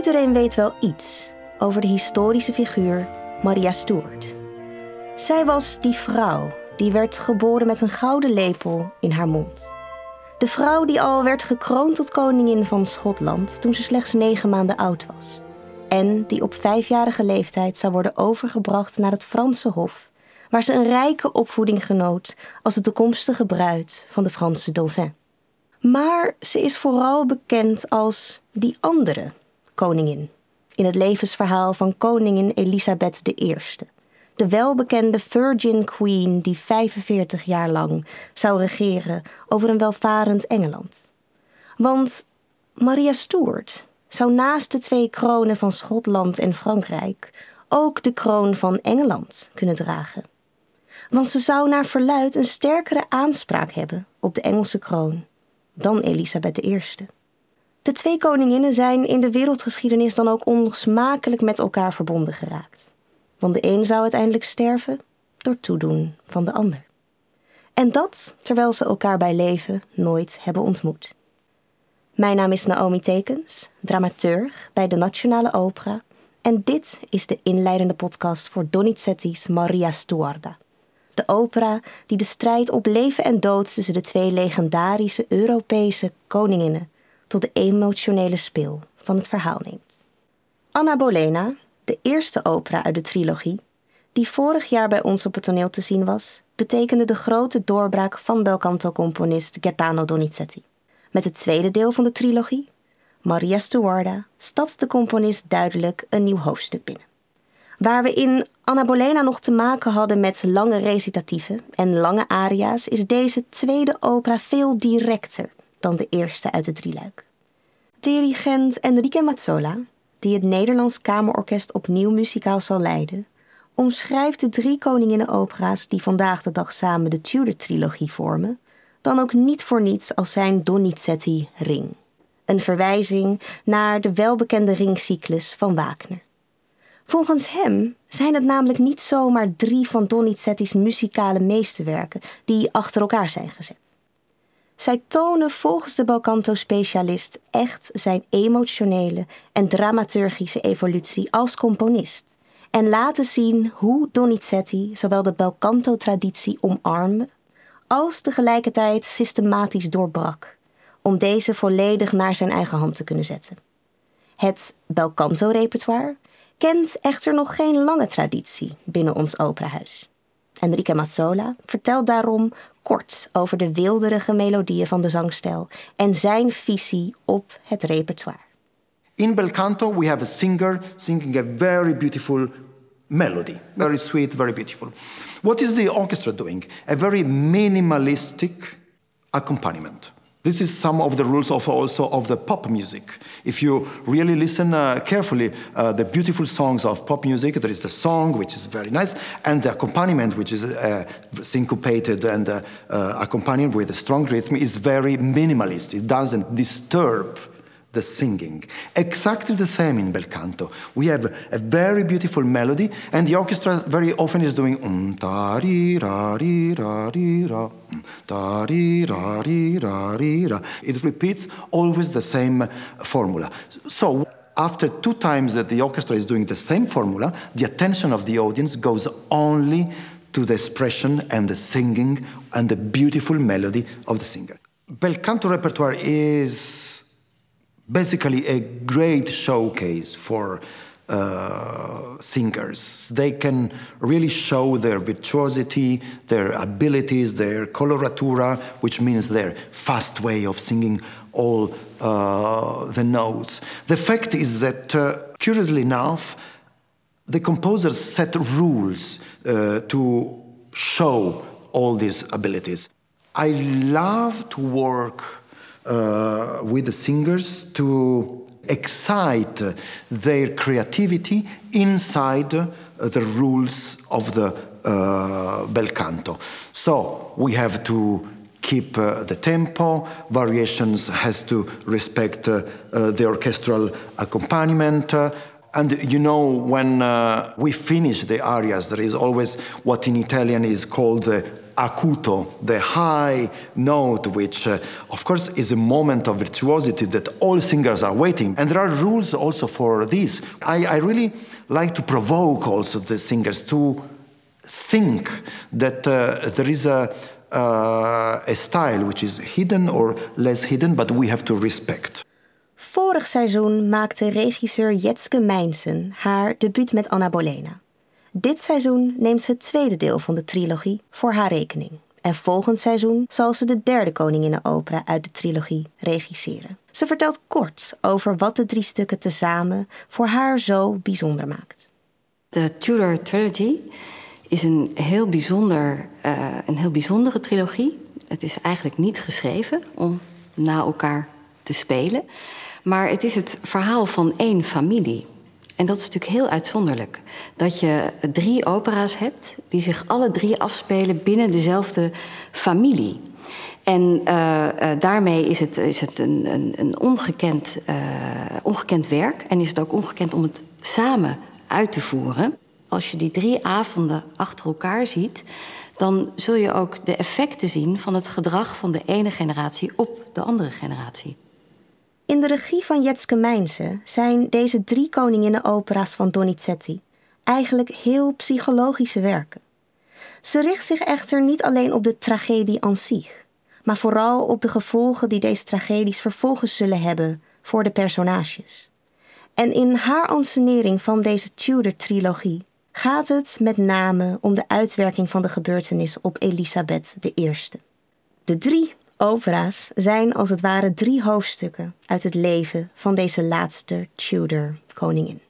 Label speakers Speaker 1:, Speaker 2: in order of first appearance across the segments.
Speaker 1: Iedereen weet wel iets over de historische figuur Maria Stuart. Zij was die vrouw die werd geboren met een gouden lepel in haar mond. De vrouw die al werd gekroond tot koningin van Schotland toen ze slechts negen maanden oud was. En die op vijfjarige leeftijd zou worden overgebracht naar het Franse Hof, waar ze een rijke opvoeding genoot als de toekomstige bruid van de Franse dauphin. Maar ze is vooral bekend als die andere koningin in het levensverhaal van koningin Elisabeth I. De welbekende Virgin Queen die 45 jaar lang zou regeren over een welvarend Engeland. Want Maria Stuart zou naast de twee kronen van Schotland en Frankrijk ook de kroon van Engeland kunnen dragen. Want ze zou naar verluid een sterkere aanspraak hebben op de Engelse kroon dan Elisabeth I. De twee koninginnen zijn in de wereldgeschiedenis dan ook onlosmakelijk met elkaar verbonden geraakt. Want de een zou uiteindelijk sterven door toedoen van de ander. En dat terwijl ze elkaar bij leven nooit hebben ontmoet. Mijn naam is Naomi Tekens, dramaturg bij de Nationale Opera. En dit is de inleidende podcast voor Donizetti's Maria Stuarda. De opera die de strijd op leven en dood tussen de twee legendarische Europese koninginnen tot de emotionele speel van het verhaal neemt. Anna Bolena, de eerste opera uit de trilogie, die vorig jaar bij ons op het toneel te zien was, betekende de grote doorbraak van belcanto-componist Gaetano Donizetti. Met het tweede deel van de trilogie, Maria Stuarda, stapt de componist duidelijk een nieuw hoofdstuk binnen. Waar we in Anna Bolena nog te maken hadden met lange recitatieven en lange aria's, is deze tweede opera veel directer dan de eerste uit het drieluik. Dirigent Enrique Mazzola, die het Nederlands Kamerorkest opnieuw muzikaal zal leiden, omschrijft de drie koninginnen-opera's die vandaag de dag samen de Tudor-trilogie vormen, dan ook niet voor niets als zijn Donizetti-ring. Een verwijzing naar de welbekende ringcyclus van Wagner. Volgens hem zijn het namelijk niet zomaar drie van Donizetti's muzikale meesterwerken die achter elkaar zijn gezet. Zij tonen volgens de Balcanto-specialist echt zijn emotionele en dramaturgische evolutie als componist. En laten zien hoe Donizetti zowel de Belcanto-traditie omarmde, als tegelijkertijd systematisch doorbrak, om deze volledig naar zijn eigen hand te kunnen zetten. Het Belcanto-repertoire kent echter nog geen lange traditie binnen ons operahuis. Enrique Mazzola vertelt daarom kort over de wilderige melodieën van de zangstijl en zijn visie op het repertoire.
Speaker 2: In bel canto we have a singer singing a very beautiful melody, very sweet, very beautiful. What is the orchestra doing? A very minimalistic accompaniment. This is some of the rules of also of the pop music. If you really listen uh, carefully, uh, the beautiful songs of pop music, there is the song which is very nice, and the accompaniment which is uh, syncopated and uh, uh, accompanied with a strong rhythm is very minimalist. It doesn't disturb the singing. Exactly the same in bel canto. We have a very beautiful melody, and the orchestra very often is doing um ta ri ra ri ra ri ra um, ta ri ra ri ra ri ra. It repeats always the same formula. So after two times that the orchestra is doing the same formula, the attention of the audience goes only to the expression and the singing and the beautiful melody of the singer. Bel canto repertoire is basically a great showcase for uh, singers. They can really show their virtuosity, their abilities, their coloratura, which means their fast way of singing all uh, the notes. The fact is that, uh, curiously enough, the composers set rules uh, to show all these abilities. I love to work uh, with the singers to excite their creativity inside uh, the rules of the uh, bel canto. So we have to keep uh, the tempo, variations has to respect uh, uh, the orchestral accompaniment. and you know, when we finish the arias, there is always what in Italian is called the acuto, the high note, which, uh, of course, is a moment of virtuosity that all singers are waiting. And there are rules also for this. I, I really like to provoke also the singers to think that uh, there is a, uh, a style which is hidden or less hidden, but we have to respect.
Speaker 1: Vorig seizoen maakte regisseur Jetske Meinsen haar debuut met Anna Bolena. Dit seizoen neemt ze het tweede deel van de trilogie voor haar rekening. En volgend seizoen zal ze de derde koninginnenopera uit de trilogie regisseren. Ze vertelt kort over wat de drie stukken tezamen voor haar zo bijzonder maakt.
Speaker 3: De Tudor Trilogy is een heel, bijzonder, uh, een heel bijzondere trilogie. Het is eigenlijk niet geschreven om na elkaar te spelen. Maar het is het verhaal van één familie. En dat is natuurlijk heel uitzonderlijk. Dat je drie opera's hebt die zich alle drie afspelen binnen dezelfde familie. En uh, uh, daarmee is het, is het een, een, een ongekend, uh, ongekend werk. En is het ook ongekend om het samen uit te voeren. Als je die drie avonden achter elkaar ziet, dan zul je ook de effecten zien van het gedrag van de ene generatie op de andere generatie.
Speaker 1: In de regie van Jetske Meinse zijn deze drie koninginnen-opera's van Donizetti eigenlijk heel psychologische werken. Ze richt zich echter niet alleen op de tragedie aan zich, maar vooral op de gevolgen die deze tragedies vervolgens zullen hebben voor de personages. En in haar ansenering van deze Tudor-trilogie gaat het met name om de uitwerking van de gebeurtenissen op Elisabeth I. De drie opera's zijn als het ware drie hoofdstukken uit het leven van deze laatste Tudor-koningin.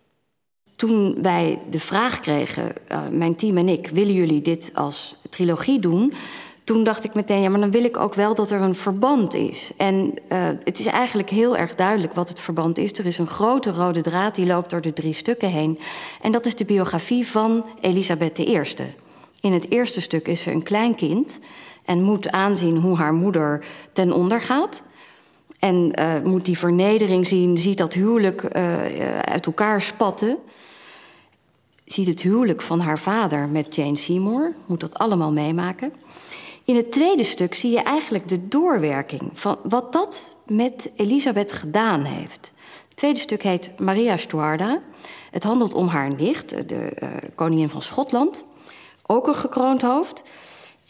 Speaker 3: Toen wij de vraag kregen, uh, mijn team en ik, willen jullie dit als trilogie doen? Toen dacht ik meteen, ja, maar dan wil ik ook wel dat er een verband is. En uh, het is eigenlijk heel erg duidelijk wat het verband is. Er is een grote rode draad die loopt door de drie stukken heen. En dat is de biografie van Elisabeth I. In het eerste stuk is ze een klein kind en moet aanzien hoe haar moeder ten onder gaat. En uh, moet die vernedering zien, ziet dat huwelijk uh, uit elkaar spatten. Ziet het huwelijk van haar vader met Jane Seymour, moet dat allemaal meemaken. In het tweede stuk zie je eigenlijk de doorwerking van wat dat met Elisabeth gedaan heeft. Het tweede stuk heet Maria Stuarda. Het handelt om haar nicht, de koningin van Schotland. Ook een gekroond hoofd.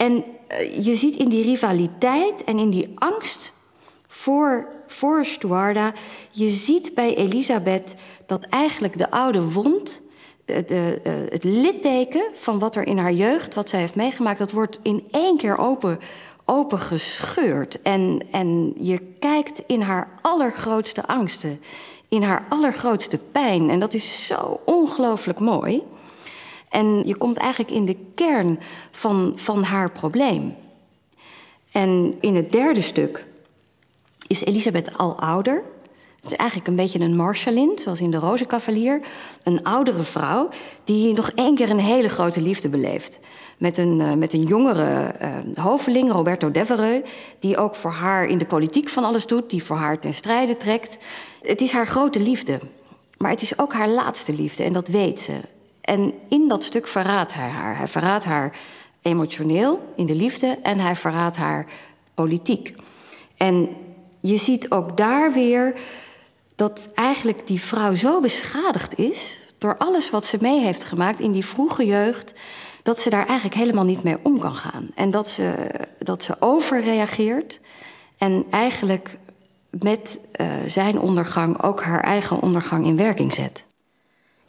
Speaker 3: En uh, je ziet in die rivaliteit en in die angst voor, voor Stuarda... je ziet bij Elisabeth dat eigenlijk de oude wond... De, de, uh, het litteken van wat er in haar jeugd, wat zij heeft meegemaakt... dat wordt in één keer open, open gescheurd. En, en je kijkt in haar allergrootste angsten, in haar allergrootste pijn. En dat is zo ongelooflijk mooi... En je komt eigenlijk in de kern van, van haar probleem. En in het derde stuk is Elisabeth al ouder. Het is eigenlijk een beetje een Marshallin, zoals in de Rozenkavalier. Een oudere vrouw die nog één keer een hele grote liefde beleeft. Met een, uh, met een jongere uh, hoveling, Roberto Devereux... die ook voor haar in de politiek van alles doet, die voor haar ten strijde trekt. Het is haar grote liefde. Maar het is ook haar laatste liefde en dat weet ze. En in dat stuk verraadt hij haar. Hij verraadt haar emotioneel in de liefde en hij verraadt haar politiek. En je ziet ook daar weer dat eigenlijk die vrouw zo beschadigd is door alles wat ze mee heeft gemaakt in die vroege jeugd, dat ze daar eigenlijk helemaal niet mee om kan gaan. En dat ze, dat ze overreageert en eigenlijk met uh, zijn ondergang ook haar eigen ondergang in werking zet.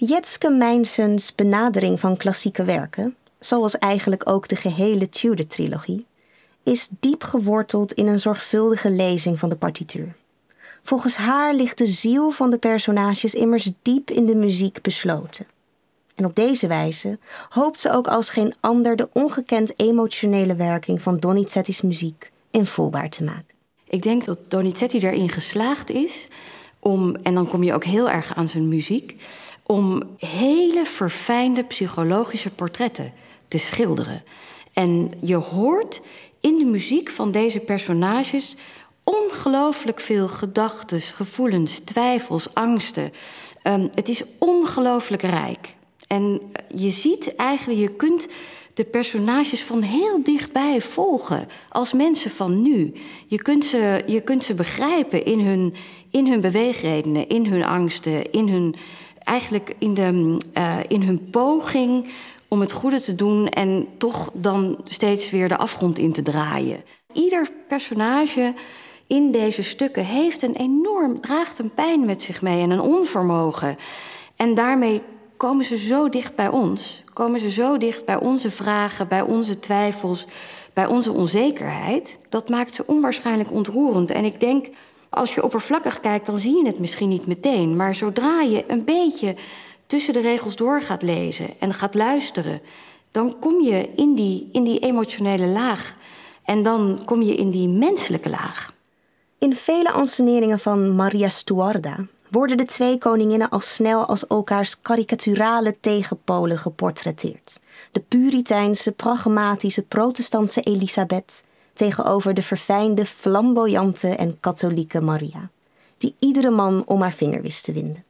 Speaker 1: Jetske Meinsens benadering van klassieke werken, zoals eigenlijk ook de gehele Tudor-trilogie, is diep geworteld in een zorgvuldige lezing van de partituur. Volgens haar ligt de ziel van de personages immers diep in de muziek besloten. En op deze wijze hoopt ze ook als geen ander de ongekend emotionele werking van Donizetti's muziek invoelbaar te maken.
Speaker 3: Ik denk dat Donizetti erin geslaagd is om, en dan kom je ook heel erg aan zijn muziek, om hele verfijnde psychologische portretten te schilderen. En je hoort in de muziek van deze personages ongelooflijk veel gedachten, gevoelens, twijfels, angsten. Um, het is ongelooflijk rijk. En je ziet eigenlijk, je kunt de personages van heel dichtbij volgen. Als mensen van nu. Je kunt ze, je kunt ze begrijpen in hun, in hun beweegredenen, in hun angsten, in hun, eigenlijk in, de, uh, in hun poging om het goede te doen en toch dan steeds weer de afgrond in te draaien. Ieder personage in deze stukken heeft een enorm, draagt een pijn met zich mee en een onvermogen. En daarmee komen ze zo dicht bij ons. Komen ze zo dicht bij onze vragen, bij onze twijfels, bij onze onzekerheid. Dat maakt ze onwaarschijnlijk ontroerend. En ik denk, als je oppervlakkig kijkt, dan zie je het misschien niet meteen. Maar zodra je een beetje tussen de regels door gaat lezen en gaat luisteren, dan kom je in die, in die emotionele laag. En dan kom je in die menselijke laag.
Speaker 1: In vele anseneringen van Maria Stuarda worden de twee koninginnen al snel als elkaars karikaturale tegenpolen geportretteerd. De puriteinse, pragmatische, protestantse Elisabeth tegenover de verfijnde, flamboyante en katholieke Maria, die iedere man om haar vinger wist te winden.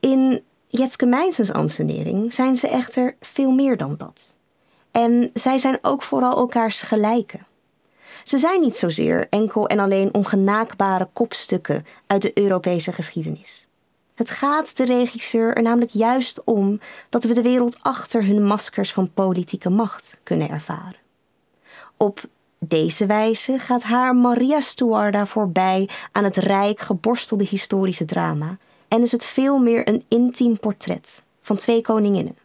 Speaker 1: In Jetske Mijnsens ansenering zijn ze echter veel meer dan dat. En zij zijn ook vooral elkaars gelijken. Ze zijn niet zozeer enkel en alleen ongenaakbare kopstukken uit de Europese geschiedenis. Het gaat de regisseur er namelijk juist om dat we de wereld achter hun maskers van politieke macht kunnen ervaren. Op deze wijze gaat haar Maria Stuarda voorbij aan het rijk geborstelde historische drama en is het veel meer een intiem portret van twee koninginnen,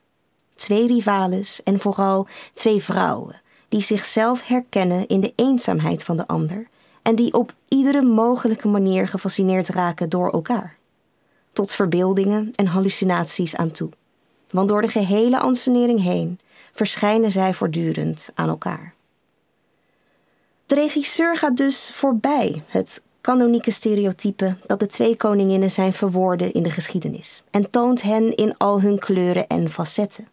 Speaker 1: twee rivales en vooral twee vrouwen die zichzelf herkennen in de eenzaamheid van de ander en die op iedere mogelijke manier gefascineerd raken door elkaar. Tot verbeeldingen en hallucinaties aan toe. Want door de gehele ansenering heen verschijnen zij voortdurend aan elkaar. De regisseur gaat dus voorbij het kanonieke stereotype dat de twee koninginnen zijn verwoorden in de geschiedenis en toont hen in al hun kleuren en facetten.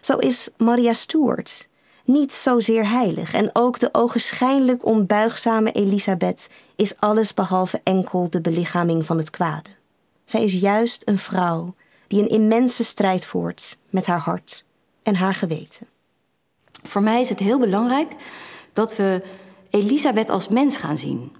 Speaker 1: Zo is Maria Stuart niet zozeer heilig en ook de ogenschijnlijk onbuigzame Elisabeth is alles behalve enkel de belichaming van het kwade. Zij is juist een vrouw die een immense strijd voert met haar hart en haar geweten.
Speaker 3: Voor mij is het heel belangrijk dat we Elisabeth als mens gaan zien.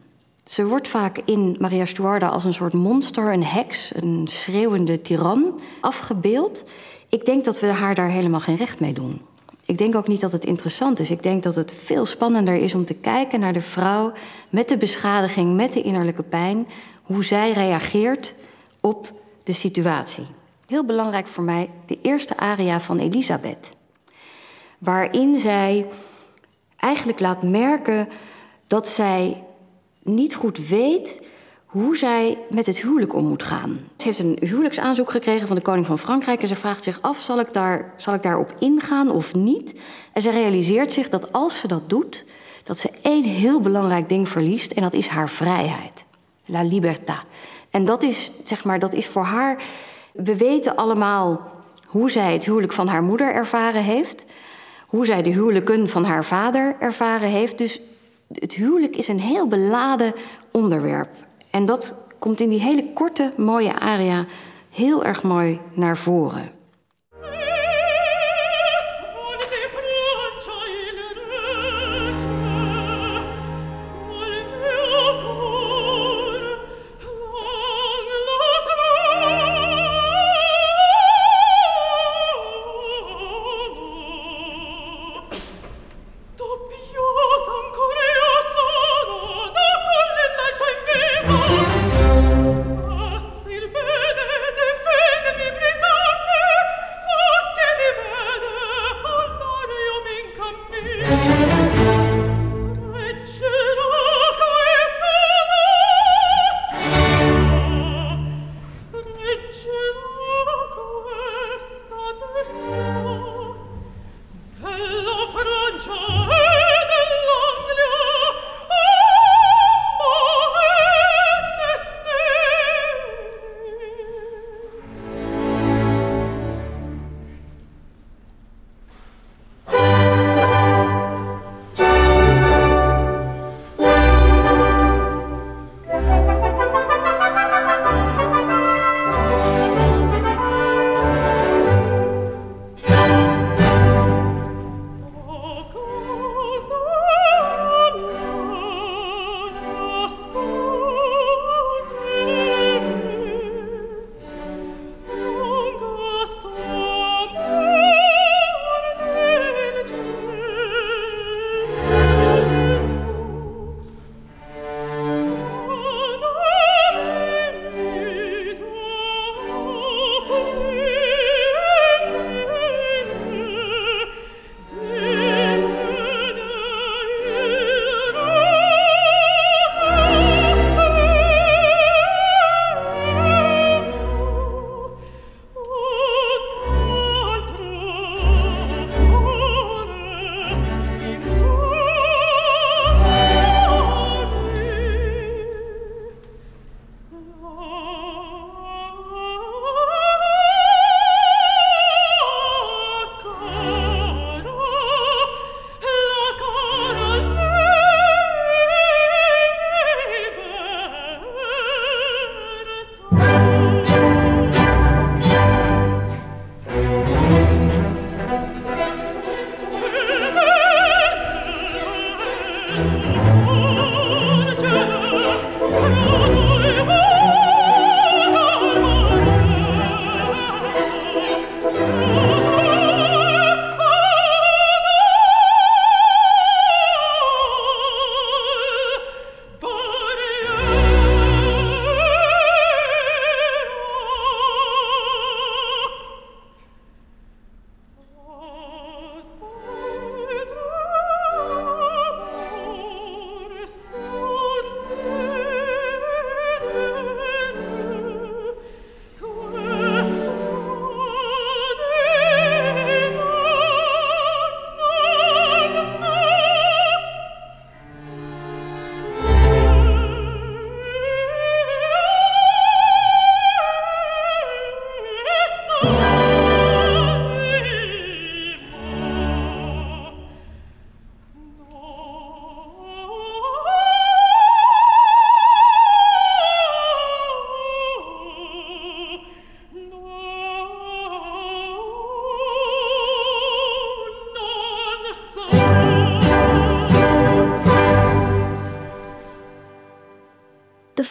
Speaker 3: Ze wordt vaak in Maria Stuarda als een soort monster, een heks, een schreeuwende tiran afgebeeld. Ik denk dat we haar daar helemaal geen recht mee doen. Ik denk ook niet dat het interessant is. Ik denk dat het veel spannender is om te kijken naar de vrouw met de beschadiging, met de innerlijke pijn, hoe zij reageert op de situatie. Heel belangrijk voor mij de eerste aria van Elisabeth, waarin zij eigenlijk laat merken dat zij niet goed weet hoe zij met het huwelijk om moet gaan. Ze heeft een huwelijksaanzoek gekregen van de koning van Frankrijk en ze vraagt zich af: zal ik, daar, zal ik daarop ingaan of niet? En ze realiseert zich dat als ze dat doet, dat ze één heel belangrijk ding verliest en dat is haar vrijheid. La libertà. En dat is, zeg maar, dat is voor haar. We weten allemaal hoe zij het huwelijk van haar moeder ervaren heeft, hoe zij de huwelijken van haar vader ervaren heeft. Dus het huwelijk is een heel beladen onderwerp. En dat komt in die hele korte, mooie aria heel erg mooi naar voren.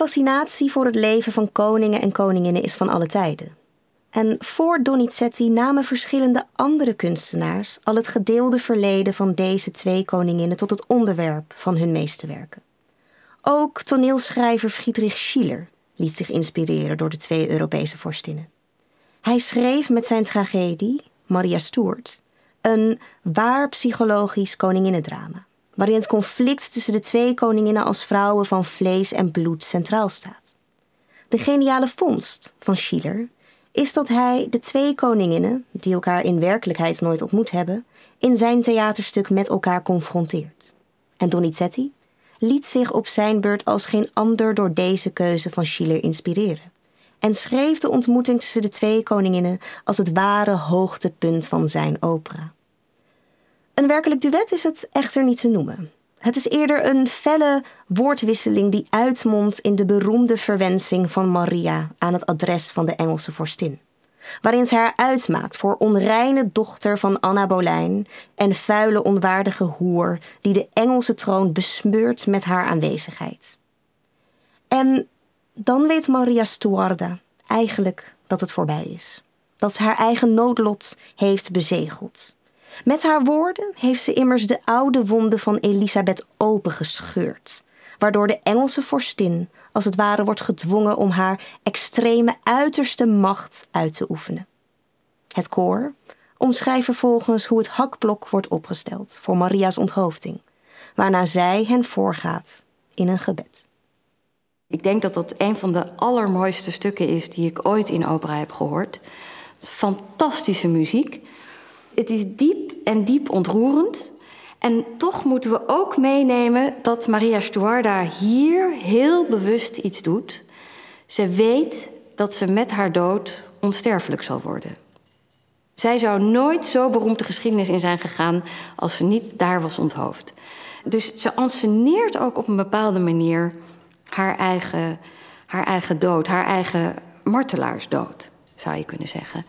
Speaker 1: Fascinatie voor het leven van koningen en koninginnen is van alle tijden. En voor Donizetti namen verschillende andere kunstenaars al het gedeelde verleden van deze twee koninginnen tot het onderwerp van hun meesterwerken. Ook toneelschrijver Friedrich Schiller liet zich inspireren door de twee Europese vorstinnen. Hij schreef met zijn tragedie, Maria Stuart, een waar psychologisch koninginnendrama, waarin het conflict tussen de twee koninginnen als vrouwen van vlees en bloed centraal staat. De geniale vondst van Schiller is dat hij de twee koninginnen, die elkaar in werkelijkheid nooit ontmoet hebben, in zijn theaterstuk met elkaar confronteert. En Donizetti liet zich op zijn beurt als geen ander door deze keuze van Schiller inspireren. En schreef de ontmoeting tussen de twee koninginnen als het ware hoogtepunt van zijn opera. Een werkelijk duet is het echter niet te noemen. Het is eerder een felle woordwisseling die uitmondt in de beroemde verwensing van Maria aan het adres van de Engelse vorstin. Waarin ze haar uitmaakt voor onreine dochter van Anna Boleyn en vuile onwaardige hoer die de Engelse troon besmeurt met haar aanwezigheid. En dan weet Maria Stuarda eigenlijk dat het voorbij is. Dat ze haar eigen noodlot heeft bezegeld. Met haar woorden heeft ze immers de oude wonden van Elisabeth opengescheurd, waardoor de Engelse vorstin als het ware wordt gedwongen om haar extreme uiterste macht uit te oefenen. Het koor omschrijft vervolgens hoe het hakblok wordt opgesteld voor Maria's onthoofding, waarna zij hen voorgaat in een gebed.
Speaker 3: Ik denk dat dat een van de allermooiste stukken is die ik ooit in opera heb gehoord. Fantastische muziek het is diep en diep ontroerend. En toch moeten we ook meenemen dat Maria Stuarda hier heel bewust iets doet. Ze weet dat ze met haar dood onsterfelijk zal worden. Zij zou nooit zo beroemd de geschiedenis in zijn gegaan als ze niet daar was onthoofd. Dus ze anseneert ook op een bepaalde manier haar eigen, haar eigen dood, haar eigen martelaarsdood, zou je kunnen zeggen.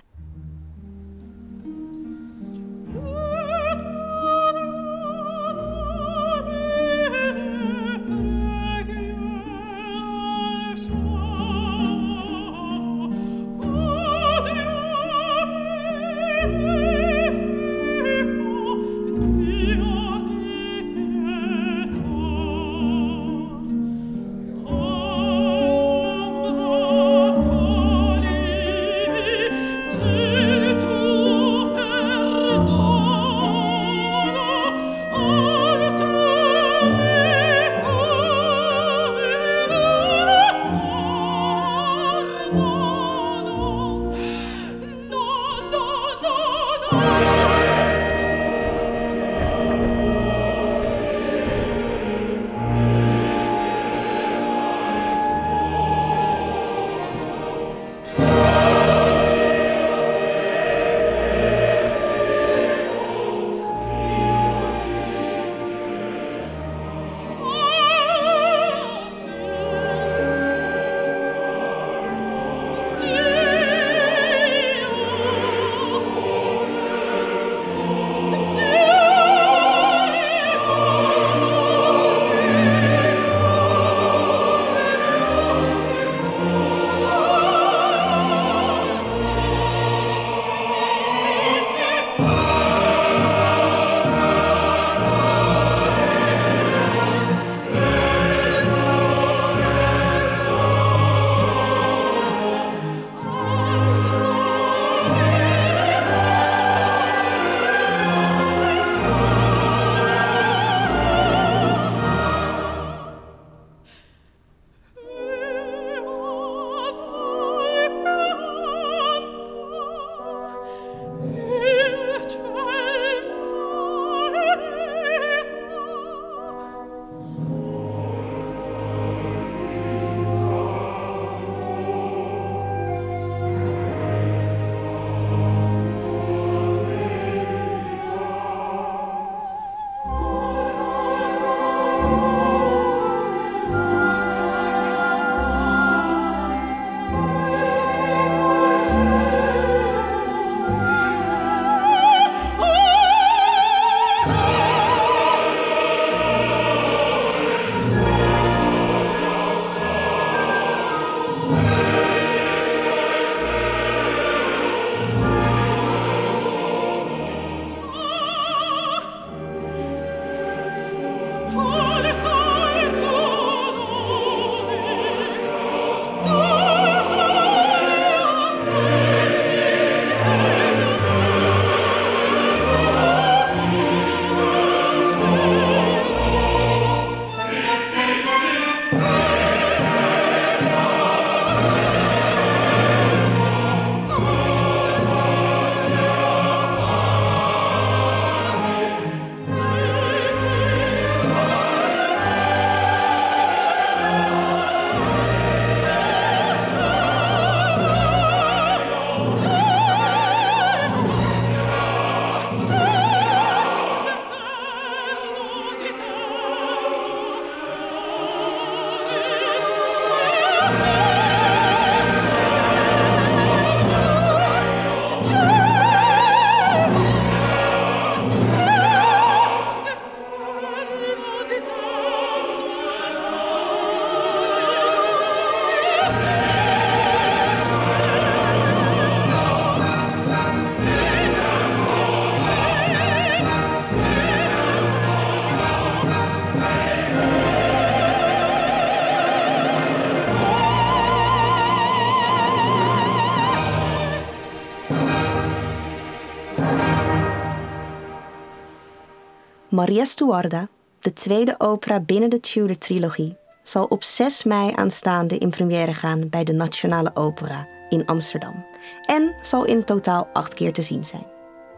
Speaker 1: Maria Stuarda, de tweede opera binnen de Tudor-trilogie, zal op 6 mei aanstaande in première gaan bij de Nationale Opera in Amsterdam en zal in totaal acht keer te zien zijn.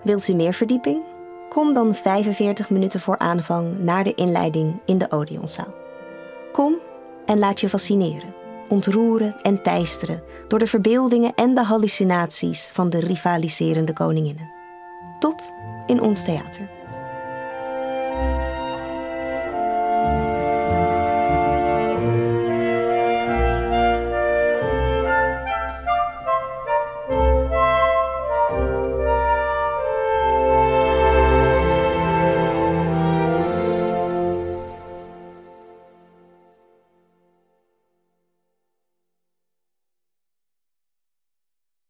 Speaker 1: Wilt u meer verdieping? Kom dan 45 minuten voor aanvang naar de inleiding in de Odeonzaal. Kom en laat je fascineren, ontroeren en teisteren door de verbeeldingen en de hallucinaties van de rivaliserende koninginnen. Tot in ons theater.